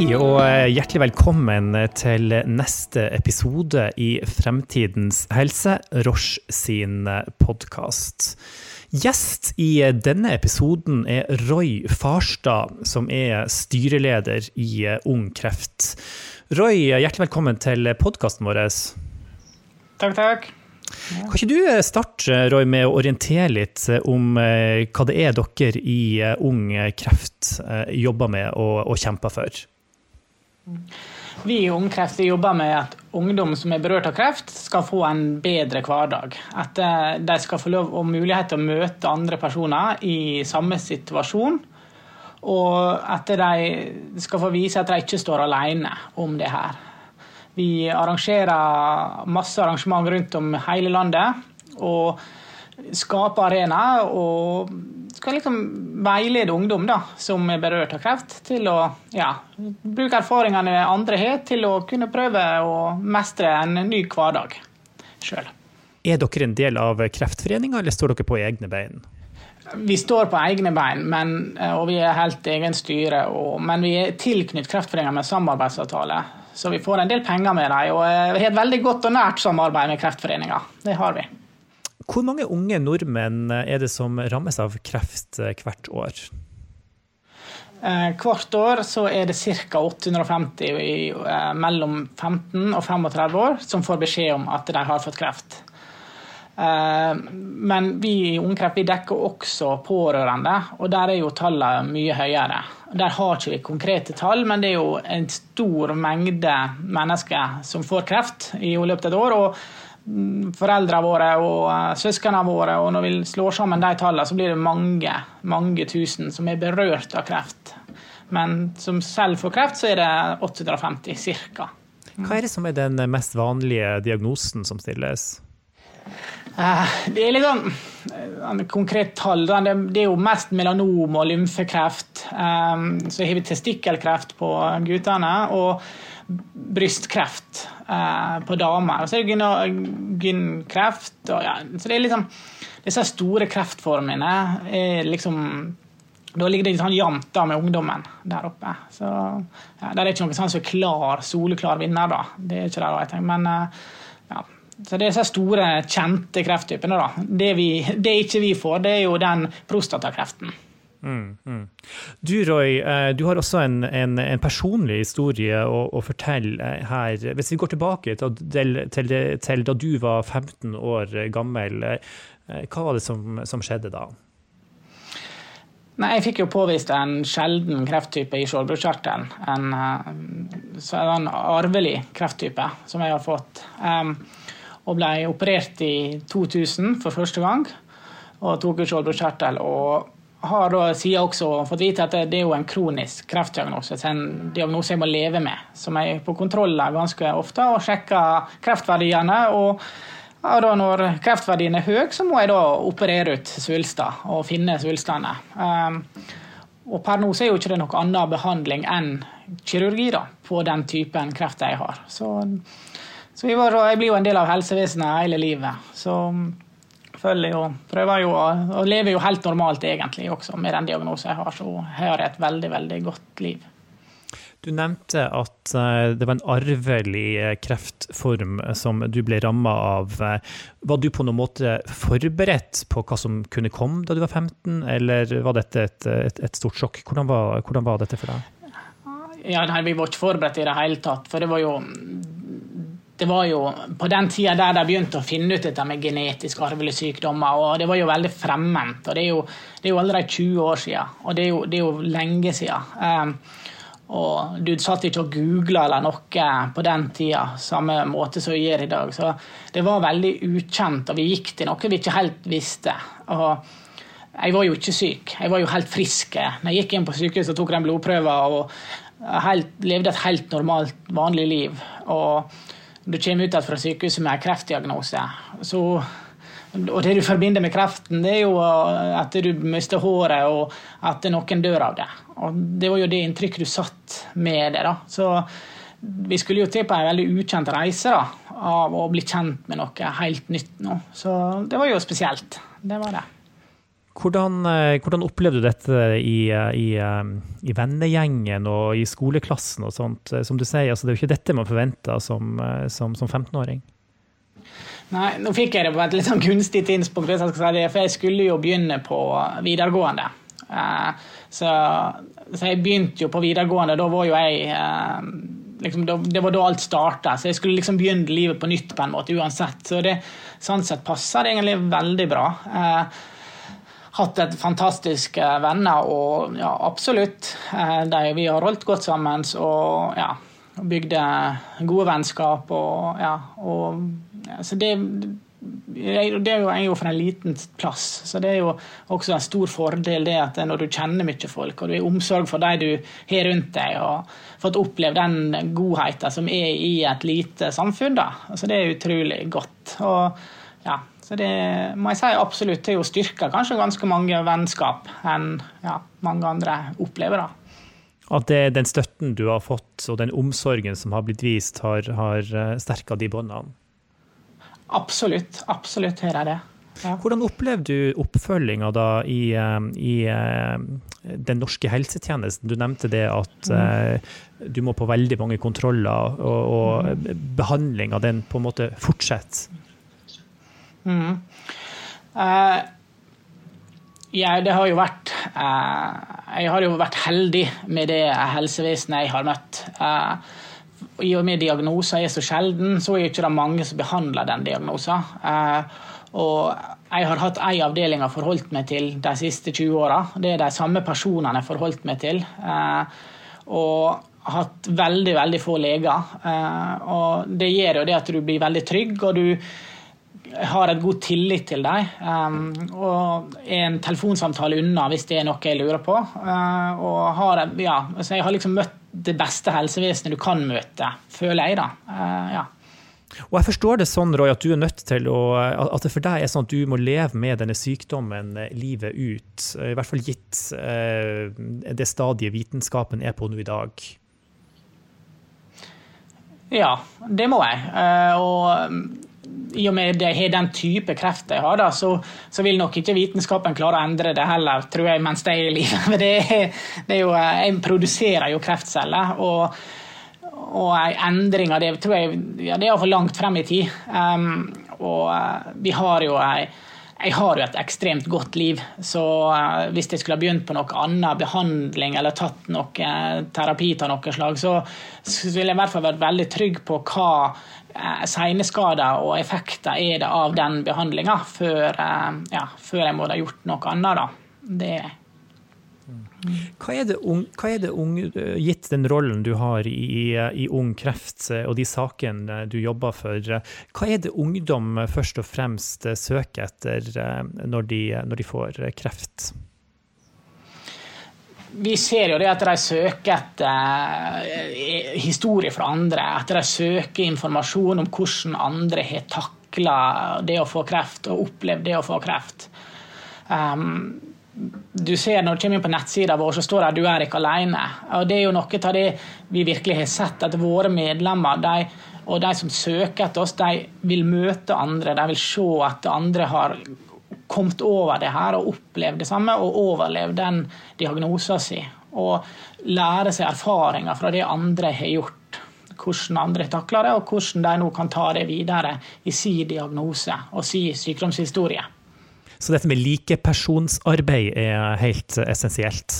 Hei og eh, hjertelig velkommen til neste episode i Fremtidens helse, Roche sin podkast. Gjest i denne episoden er Roy Farstad, som er styreleder i Ung Kreft. Roy, hjertelig velkommen til podkasten vår. Takk, takk. Kan ikke du starte Roy, med å orientere litt om eh, hva det er dere i eh, Ung Kreft eh, jobber med og, og kjemper for? Vi i Ung Kreft jobber med at ungdom som er berørt av kreft, skal få en bedre hverdag. At de skal få lov og mulighet til å møte andre personer i samme situasjon. Og at de skal få vise at de ikke står alene om det her. Vi arrangerer masse arrangement rundt om hele landet. Og skaper arenaer og skal liksom veilede ungdom da, som er berørt av kreft, til å ja, bruke erfaringene andre har, til å kunne prøve å mestre en ny hverdag sjøl. Er dere en del av Kreftforeninga, eller står dere på egne bein? Vi står på egne bein, men, og vi er helt egen styre. Og, men vi er tilknyttet Kreftforeninga med samarbeidsavtale. Så vi får en del penger med dem. Og vi har et veldig godt og nært samarbeid med Kreftforeninga. Det har vi. Hvor mange unge nordmenn er det som rammes av kreft hvert år? Hvert år så er det ca. 850 i, mellom 15 og 35 år som får beskjed om at de har fått kreft. Men vi i Ungkreft vi dekker også pårørende, og der er jo tallene mye høyere. Der har ikke vi konkrete tall, men det er jo en stor mengde mennesker som får kreft i løpet av et år. og foreldrene våre og søsknene våre, og når vi slår sammen de tallene, så blir det mange, mange tusen som er berørt av kreft. Men som selv får kreft, så er det 850 ca. Hva er det som er den mest vanlige diagnosen som stilles? Det er litt sånn konkret tall. Det er jo mest melanom og lymfekreft. Så har vi testikkelkreft på guttene. og brystkreft på damer. Og så er det gynkreft. Ja. Så det er liksom Disse store kreftformene er liksom Da ligger det litt sånn jevnt med ungdommen der oppe. Så ja, Det er ikke noen sånn som er klar, soleklar vinner, da. Det er ikke det, jeg tenker. Men ja, så Det er disse store, kjente krefttypene. da. Det, vi, det ikke vi får, det er jo den prostatakreften. Mm, mm. Du Roy, du har også en, en, en personlig historie å, å, fortelle her. Hvis vi går tilbake til, til, til, da du var 15 år gammel, hva var det som, som skjedde da? Nei, jeg fikk jo påvist en sjelden krefttype i skjoldbruskkjertelen. En, en arvelig krefttype som jeg har fått. Um, og ble operert i 2000 for første gang. Og tok ut skjoldbruskkjertel. Og har da sier også fått vite at det er jo en kronisk kreftdiagnose. En diagnose jeg må leve med. Som jeg er på kontroller ganske ofte og sjekker kreftverdiene. og ja, da når kreftverdien er høy, så må jeg da operere ut svulster og finne svulstene. Um, og per nå så er jo ikke det noe annen behandling enn kirurgi da, på den typen kreft jeg har. Så, så jeg, var, jeg, blir jo en del av helsevesenet hele livet. Så følger jo, prøver jo å leve jo helt normalt egentlig også med den diagnosen jeg har. Så jeg har et veldig, veldig godt liv. Du nevnte at det var en arvelig kreftform som du ble ramma av. Var du på noen måte forberedt på hva som kunne komme da du var 15, eller var dette et, et, et stort sjokk? Hvordan var, hvordan var, dette for deg? Ja, nei, Vi var ikke forberedt i det hele tatt. For det var jo det var jo på den tida der de begynte å finne ut dette med genetiske arvelige sykdommer. og Det var jo veldig fremmed. og Det er jo, det er jo allerede 20 år siden, og det er jo, det er jo lenge siden. Um, og du satt ikke og googla eller noe på den tida, samme måte som vi gjør i dag. Så det var veldig ukjent, og vi gikk til noe vi ikke helt visste. Og jeg var jo ikke syk, jeg var jo helt frisk. Når jeg gikk inn på sykehuset tok den blodprøven og levde et helt normalt, vanlig liv. Og du kommer ut fra sykehuset med en kreftdiagnose. Så, og det du forbinder med kreften, det er jo at du mister håret, og at noen dør av det. Og det var jo det inntrykket du satt med det. da. Så vi skulle jo til på en veldig ukjent reise da, av å bli kjent med noe helt nytt nå. Så det var jo spesielt. Det var det. Hvordan, hvordan opplevde du dette i, i, i, vennegjengen og i skoleklassen og sånt? Som du sier, altså, det er jo ikke dette man forventer som, som, som 15-åring. Nei, nå fikk jeg det på et litt sånn kunstig tidspunkt, for jeg skulle jo begynne på videregående. Så, så jeg begynte jo på videregående. Da var jo jeg liksom, Det var da alt starta, så jeg skulle liksom begynne livet på nytt på en måte uansett. Så det, sånn sett passer det egentlig veldig bra. Eh, hatt et fantastisk venner, og ja, absolutt. Eh, de, vi har holdt godt sammen og ja, bygde gode vennskap. og ja, og, ja, så det det er jo, er jo fra en liten plass, så det er jo også en stor fordel det at når du kjenner mye folk, og du har omsorg for de du har rundt deg, og fått oppleve den godheten som er i et lite samfunn, da. Så det er utrolig godt. Og, ja, så det må jeg si absolutt til å styrke kanskje ganske mange vennskap enn ja, mange andre opplever. da. At det, den støtten du har fått, og den omsorgen som har blitt vist, har, har eh, sterka de båndene? Absolutt. Absolutt hører jeg det. Ja. Hvordan opplevde du oppfølginga da i, eh, i, eh, den norske helsetjenesten? Du nevnte det at mm. du må på veldig mange kontroller, og, og mm. behandlinga den på en måte fortsetter. Mm. Uh, ja, det har jo vært uh, Jeg har jo vært heldig med det helsevesenet jeg har møtt. Uh, i og med diagnoser er så sjelden, så er det ikke mange som behandler den diagnosen. Eh, og jeg har hatt én avdeling jeg forholdt meg til de siste 20 åra. Det er de samme personene jeg forholdt meg til. Eh, og hatt veldig, veldig få leger. Eh, og det gjør jo det at du blir veldig trygg, og du har et god tillit til dem. og er en telefonsamtale unna hvis det er noe jeg lurer på. og har, ja, altså jeg har liksom møtt det beste helsevesenet du kan møte, føler jeg, da. Uh, ja. Og jeg forstår det sånn, Roy, at du er nødt til å At det for deg er sånn at du må leve med denne sykdommen eh, livet ut. I hvert fall gitt uh, det stadiet vitenskapen er på nå i dag. Ja, det må jeg. Uh, og i og med jeg har den type kreft jeg har, da, så, så, vil nok ikke vitenskapen klare å endre det heller, tror jeg, mens de er i livet. Men det, det er jo, jeg produserer jo kreftceller, og, og en endring av det tror jeg ja, det er for langt frem i tid. Um, og uh, vi har jo ei jeg har jo et ekstremt godt liv, så uh, hvis jeg skulle ha begynt på noe annet behandling eller tatt noe uh, terapi av noe slag, så, ville jeg i hvert fall vært veldig trygg på hva Eh, seineskader og effekter er det av den behandlinga, før, eh, ja, før jeg må ha gjort noe annet. Da. Det hva er, det, det unge, gitt den rollen du har i, i, Ung Kreft og de sakene du jobber for, hva er det ungdom først og fremst søker etter når de, når de får kreft? vi ser jo det at de søker etter historier fra andre. At de søker informasjon om hvordan andre har takla det å få kreft og opplevd det å få kreft. Um, du ser Når du kommer inn på nettsida vår, så står det at du er ikke alene. Og det er jo noe av det vi virkelig har sett, at våre medlemmer de, og de som søker etter oss, de vil møte andre. De vil se at andre har kommet over det her og opplevd det samme og overlevd den diagnosen sin. Og lære seg erfaringer fra det andre har gjort. Hvordan andre takler det, og hvordan de nå kan ta det videre i sin diagnose og sin sykdomshistorie. Så dette med likepersonsarbeid er helt essensielt?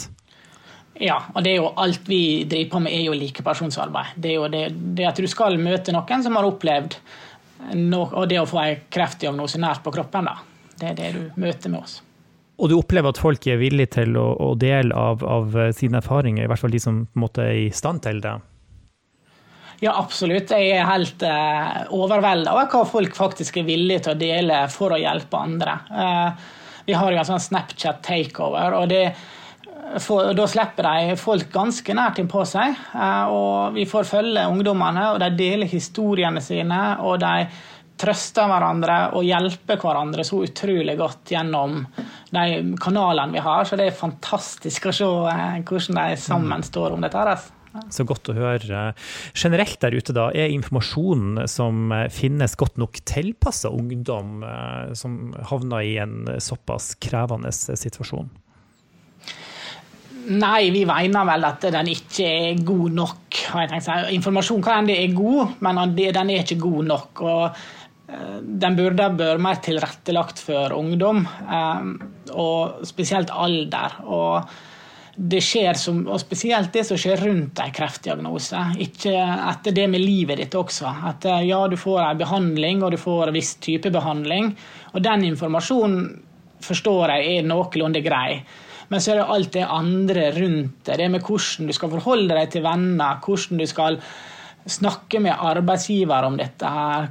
Ja, og det er jo alt vi driver på med, er jo likepersonsarbeid. Det er jo det, det at du skal møte noen som har opplevd no, og det å få en kreftdiagnose nært på kroppen. da. Det er det du møter med oss. Og du opplever at folk er villige til å, å dele av, av, sine erfaringer, i hvert fall de som på en måte er i stand til det? Ja, absolutt. Jeg er helt uh, overvelda over hva folk faktisk er villige til å dele for å hjelpe andre. Uh, vi har jo en sånn Snapchat takeover, og det, for, da slipper de folk ganske nært innpå seg. Uh, og vi får følge ungdommene, og de deler historiene sine. og de trøster hverandre og hjelper hverandre så utrolig godt gjennom de kanalene vi har. Så det er fantastisk å se eh, hvordan de sammen står om dette. Altså. Så godt å høre. Generelt der ute, da, er informasjonen som finnes godt nok tilpassa ungdom som havner i en såpass krevende situasjon? Nei, vi mener vel at den ikke er god nok. Informasjon kan hende er god, men den er ikke god nok. og eh, den burde vært mer tilrettelagt for ungdom, eh, og spesielt alder. Og, det skjer som, og spesielt det som skjer rundt en kreftdiagnose. Ikke etter det med livet ditt også. At eh, ja, du får en behandling, og du får en viss type behandling. Og den informasjonen forstår jeg er noenlunde grei. Men så er det alt det andre rundt det. Det med hvordan du skal forholde deg til venner, hvordan du skal snakke med arbeidsgiver om dette her.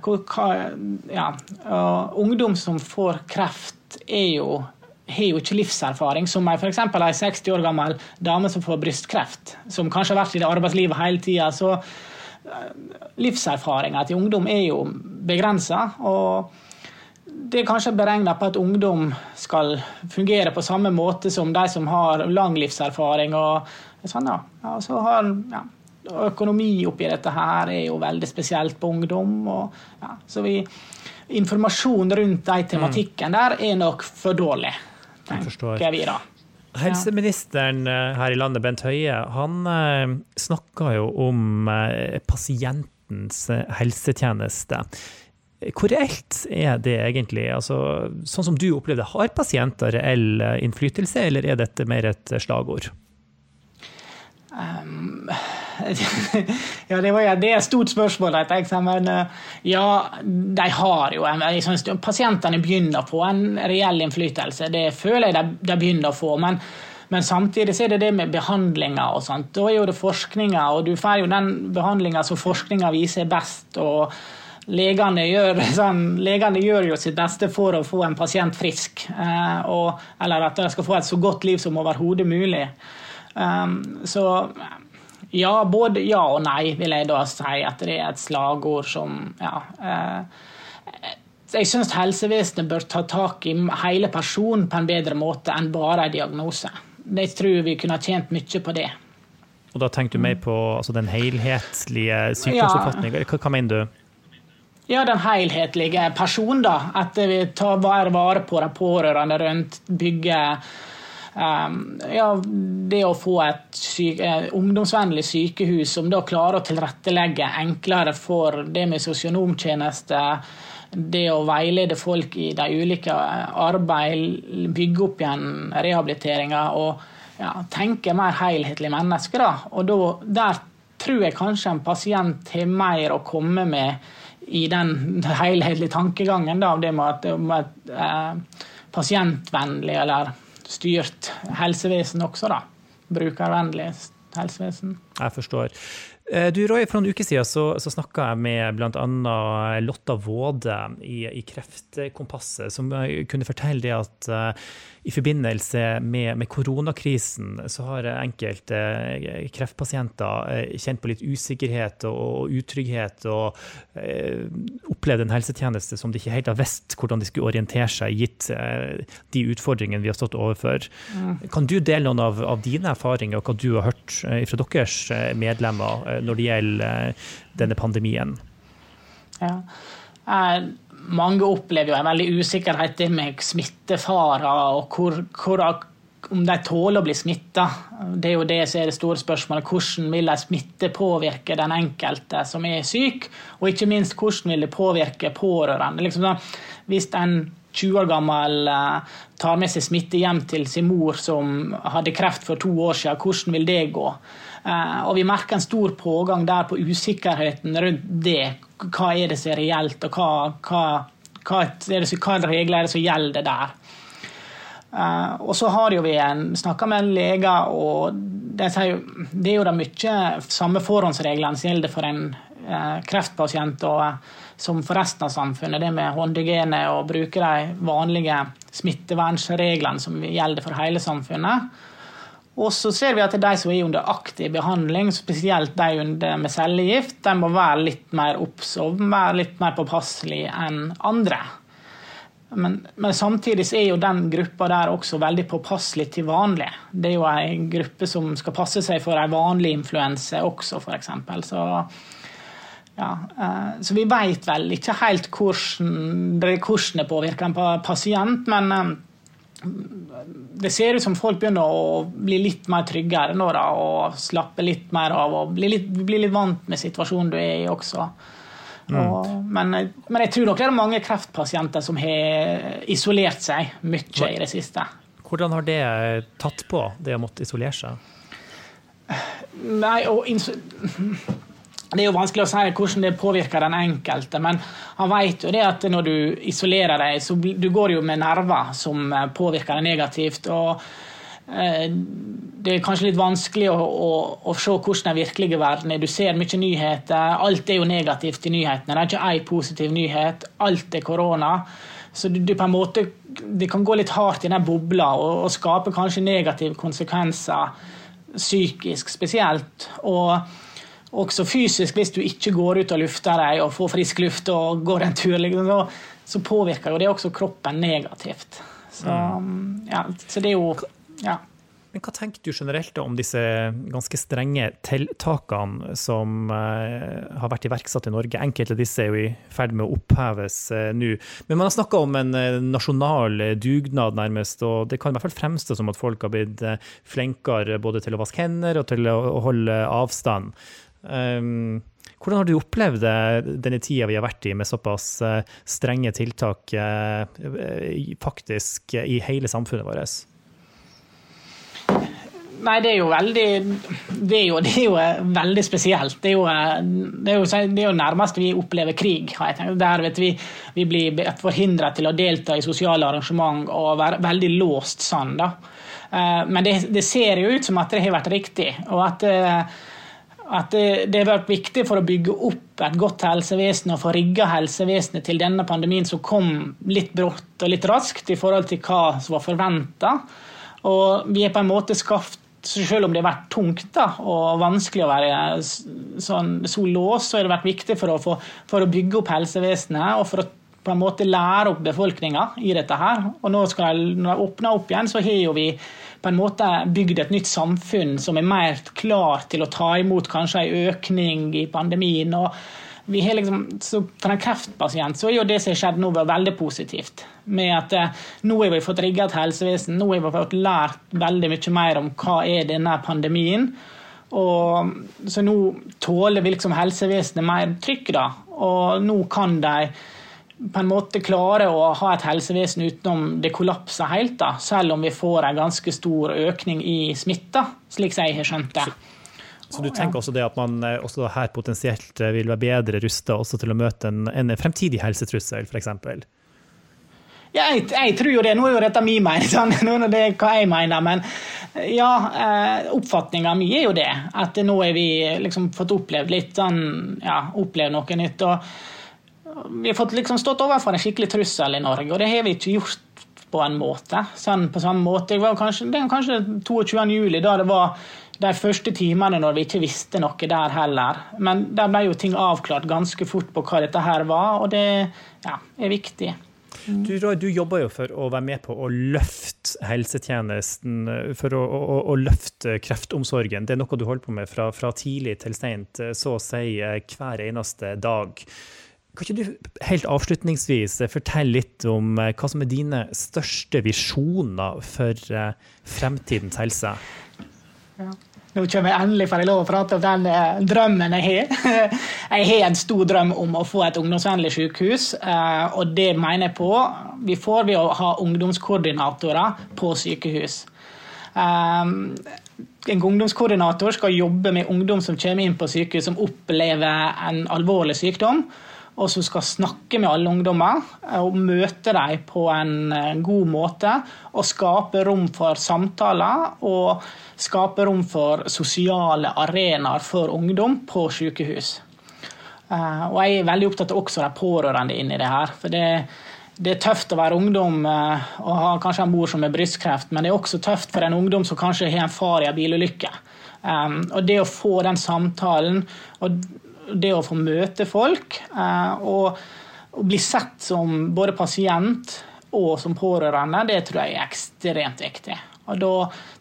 Ja. ungdom som får kreft, er jo, har jo ikke livserfaring. Som f.eks. ei 60 år gammel dame som får brystkreft, som kanskje har vært i det arbeidslivet hele tida. Så eh, livserfaringa til ungdom er jo begrensa. Og det er kanskje beregna på at ungdom skal fungere på samme måte som de som har lang livserfaring. og sånn ja. ja så har ja, Økonomi oppi dette her er jo veldig spesielt på ungdom. Og, ja, så vi, informasjon rundt den tematikken der er nok for dårlig, vi da. Helseministeren eh, her i landet, Bent Høie, han eh, snakka jo om eh, pasientens helsetjeneste. Hvor reelt er det egentlig? Altså, sånn som du opplevde, har pasienter reell innflytelse, eller er dette mer et slagord? Um, ja, det, var, det, er et stort spørsmål. Men eh, ja, de har jo en, Pasientene begynner på en reell innflytelse. Det føler jeg de, de begynner å få. men men samtidig er det det med behandlinga. og sånt. Da er jo det forskninga, og du får jo den behandlinga som forskninga viser er best. og legene gjør, sånn, legene gjør, jo sitt beste for å få en pasient frisk. Eh, og, eller at de skal få et så godt liv som overhodet mulig. Um, så ja, både ja og nei, vil jeg da si. At det er et slagord som ja, eh, Jeg syns helsevesenet bør ta tak i hele personen på en bedre måte enn bare en diagnose. Jeg tror vi kunne ha tjent mye på det. Og da tenker du mer på altså, den helhetlige sykdomsoppfatningen. Hva, hva mener du? Ja, den helhetlige personen, da. At vi tar vare på de pårørende rundt, bygge um, ja, det å få et syke, eh, ungdomsvennlig sykehus som da klarer å tilrettelegge enklere for det med sosionomtjeneste, det å veilede folk i de ulike arbeid, bygge opp igjen rehabiliteringa og ja, tenke mer helhetlig menneske. Da. Og da, der tror jeg kanskje en pasient har mer å komme med i den helhetlige tankegangen da, det med at, med et eh, pasientvennlig eller styrt helsevesen også, da. Brukervennlig helsevesen. Jeg forstår. Eh, du, Roy, For noen uker siden så, så snakka jeg med bl.a. Lotta Våde i, i Kreftkompasset, som kunne fortelle det at uh, i forbindelse med, med, koronakrisen så har enkelte uh, kreftpasienter uh, kjent på litt usikkerhet og, og utrygghet, og opplevd en helsetjeneste som de ikke helt har visst hvordan de skulle orientere seg, gitt de utfordringene vi har stått overfor. Mm. Kan du dele noen av, av, dine erfaringer og hva du har hørt fra deres medlemmer? Når det gjelder eh, denne pandemien? Ja. Eh, mange opplever jo en veldig usikkerhet med smittefarer og hvor, hvor, om de tåler å bli smitta. Det er jo det som er det store spørsmålet. Hvordan vil en smitte påvirke den enkelte som er syk? Og ikke minst hvordan vil det påvirke pårørende? Liksom hvis en 20 år gammel eh, tar med seg smitte hjem til sin mor som hadde kreft for to år siden, hvordan vil det gå? Eh, og vi merker en stor pågang der på usikkerheten rundt det. Hva er det som er reelt, og hva, hva, er regler er det som gjelder der? Uh, og så har jo vi snakka med en leger, og det, sier det er jo da mye samme forhåndsreglene som gjelder for en uh, kreftpasient og, som for resten av samfunnet. Det med håndhygiene og bruke de vanlige smittevernreglene som gjelder for hele samfunnet. Og så ser vi at de som er under aktiv behandling, spesielt de med cellegift, de må være litt mer obs være litt mer påpasselige enn andre. Men, men, samtidig er jo den gruppa der også veldig påpasselig til vanlig. Det er jo ei gruppe som skal passe seg for ei vanlig influense også, f.eks. Så, ja, eh, så vi veit vel ikke helt hvordan, hvordan det påvirker en pasient, men eh, det ser ut som folk begynner å bli litt mer tryggere nå da, og slappe litt mer av og bli litt, bli litt vant med situasjonen du er i også. Mm. Og, men, men, jeg tror nok det er mange kreftpasienter som har isolert seg mye i det siste. Hvordan har det tatt på, det å måtte isolere seg? Nei, og det er jo vanskelig å si hvordan det påvirker den enkelte, men han vet jo det at når du isolerer deg, så du går jo med nerver som påvirker deg negativt. og Eh, det er kanskje litt vanskelig å, å, å, se hvordan den virkelige verden er. Du ser mye nyheter. Alt er jo negativt i nyhetene. Det er ikke én positiv nyhet. Alt er korona. Så du, du, på en måte, Det kan gå litt hardt i den bobla og, og skape kanskje negative konsekvenser psykisk spesielt. Og også fysisk, hvis du ikke går ut og lufter deg og får frisk luft og går en tur, liksom, så, påvirker jo det også kroppen negativt. Så, mm. ja, så det er jo ja. Men hva tenker du generelt om disse ganske strenge tiltakene som uh, har vært iverksatt i Norge? Enkelte av disse er jo i ferd med å oppheves uh, nå. Men man har snakka om en uh, nasjonal dugnad, nærmest. Og det kan i hvert fall fremstå som at folk har blitt flinkere både til å vaske hender og til å holde avstand. Um, hvordan har du opplevd denne tida vi har vært i, med såpass strenge tiltak faktisk i hele samfunnet vårt? Nei, det er jo veldig Det er jo, det er jo eh, veldig spesielt. Det er, jo, eh, det, er jo, det er jo, nærmest vi opplever krig. har jeg tenkt. Der vet vi, vi blir forhindret til å delta i sosiale arrangement og være veldig låst sånn. da. Eh, men det ser jo ut som at det har vært riktig. og at, at det har vært viktig for å bygge opp et godt helsevesen og få rigga helsevesenet til denne pandemien som kom litt brått og litt raskt i forhold til hva som var forventa. Og vi er på en måte skapt selv om det har vært tungt da, og vanskelig å være sånn, så låst, så har det vært viktig for å, få, for å bygge opp helsevesenet og for å på en måte lære opp befolkninga i dette. her. Og nå skal jeg, Når jeg åpner opp igjen, så har jo vi på en måte bygd et nytt samfunn som er mer klar til å ta imot kanskje en økning i pandemien. og vi har liksom, så For en kreftpasient så er jo det som har skjedd nå, veldig positivt. Med at eh, Nå har vi fått rigga et helsevesen, nå har vi fått lært veldig mye mer om hva er denne pandemien. Og, så nå tåler liksom helsevesenet mer trykk, da. Og nå kan de på en måte klare å ha et helsevesen utenom det kollapser helt, da, selv om vi får en ganske stor økning i smitta, slik jeg har skjønt det. Så du tenker også det at man eh, også her potensielt eh, vil være bedre rusta til å møte en, en fremtidig helsetrussel, f.eks.? Ja, jeg, jeg, tror jo det. Nå er jo dette min mening, sånn. nå er det hva jeg mener. Men ja, eh, oppfatninga mi er jo det. At nå har vi liksom fått opplevd litt sånn Ja, opplevd noe nytt. og Vi har fått liksom stått overfor en skikkelig trussel i Norge, og det har vi ikke gjort på en måte. Sånn på samme måte. Det var kanskje, det var kanskje 22. juli, da det var de første timene når vi ikke visste noe der heller. Men der ble jo ting avklart ganske fort på hva dette her var, og det ja, er viktig. Du, Du, du, jobber jo for å være med på å løfte helsetjenesten, for å, å, å, løfte kreftomsorgen. Det er noe du holder på med fra, fra tidlig til sent, så å si hver eneste dag. Kan ikke du helt avslutningsvis fortelle litt om hva som er dine største visjoner for eh, fremtidens helse? Ja. Nå kommer jeg endelig får jeg lov å prate om den eh, drømmen jeg har. jeg har en stor drøm om å få et ungdomsvennlig sykehus, eh, og det mener jeg på. Vi får ved å ha ungdomskoordinatorer på sykehus. Eh, en ungdomskoordinator skal jobbe med ungdom som kommer inn på sykehus som opplever en alvorlig sykdom og som skal snakke med alle ungdommer og møte dem på en god måte. Og skape rom for samtaler og skape rom for sosiale arenaer for ungdom på sykehus. Eh, og jeg er veldig opptatt av også de pårørende inni det her. for det det er tøft å være ungdom eh, og ha kanskje en mor som har brystkreft, men det er også tøft for en ungdom som kanskje har en far i en bilulykke. Um, og det å få den samtalen og det å få møte folk. Eh, og, og bli sett som både pasient og som pårørende, det tror jeg er ekstremt viktig. Og Da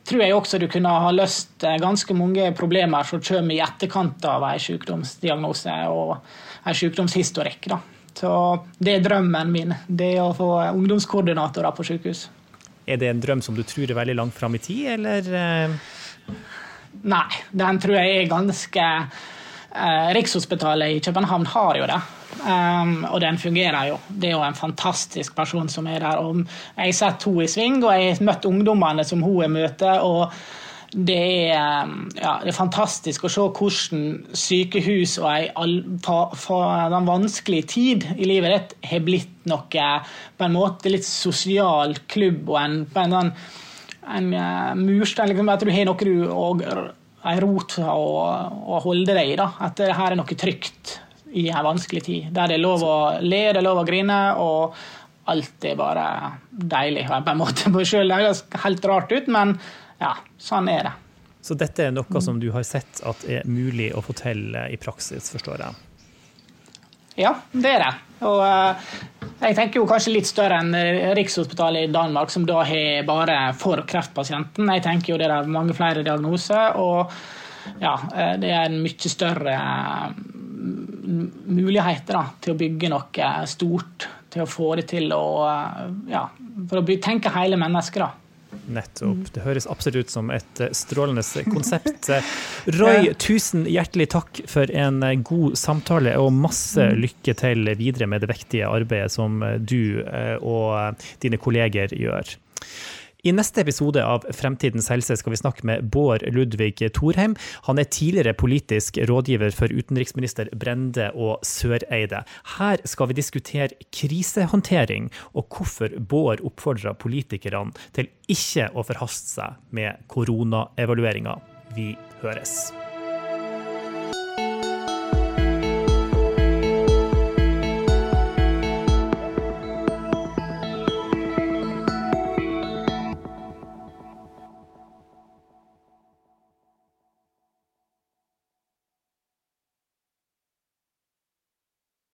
tror jeg også du kunne ha løst eh, ganske mange problemer som kommer i etterkant av en sykdomsdiagnose og en sykdomshistorikk. Da. Så Det er drømmen min, det er å få ungdomskoordinatorer på sykehus. Er det en drøm som du tror er veldig langt fram i tid, eller? Eh? Nei, den tror jeg er ganske eh, Rikshospitalet i København har jo det. Um, og den fungerer jo. Det er jo en fantastisk person som er der. Og jeg har sett henne i sving, og jeg har møtt ungdommene som hun møter. og det er, um, ja, det er, fantastisk å se hvordan sykehus og en vanskelig tid i livet ditt har blitt noe på en måte litt sosial klubb og en, en, en, en uh, murstein. Liksom, at du har noe du og, en rot å, å holde deg i. da, At det her er noe trygt i en vanskelig tid. Der det er lov å le, det er lov å grine, og alt er bare deilig. på en måte på selv. Det høres helt rart ut, men ja, sånn er det. Så dette er noe som du har sett at er mulig å få til i praksis, forstår jeg? Ja, det er det. Og uh, jeg tenker jo kanskje litt større enn Rikshospitalet i Danmark, som da har bare for kreftpasienten. Jeg tenker jo det er mange flere diagnoser, og ja, eh, det er en mye større muligheter da, til å bygge noe stort. Til å få det til å ja, For å tenke hele mennesket, da. Nettopp. Det høres absolutt ut som et eh, strålende konsept. Roy, tusen hjertelig takk for en eh, god samtale, og masse mm. lykke til videre med det viktige arbeidet som du eh, og dine kolleger gjør. I neste episode av Fremtidens helse skal vi snakke med Bård Ludvig Thorheim. Han er tidligere politisk rådgiver for utenriksminister Brende og Søreide. Her skal vi diskutere krisehåndtering, og hvorfor Bård oppfordrer politikerne til ikke å forhaste seg med koronaevalueringa. Vi høres.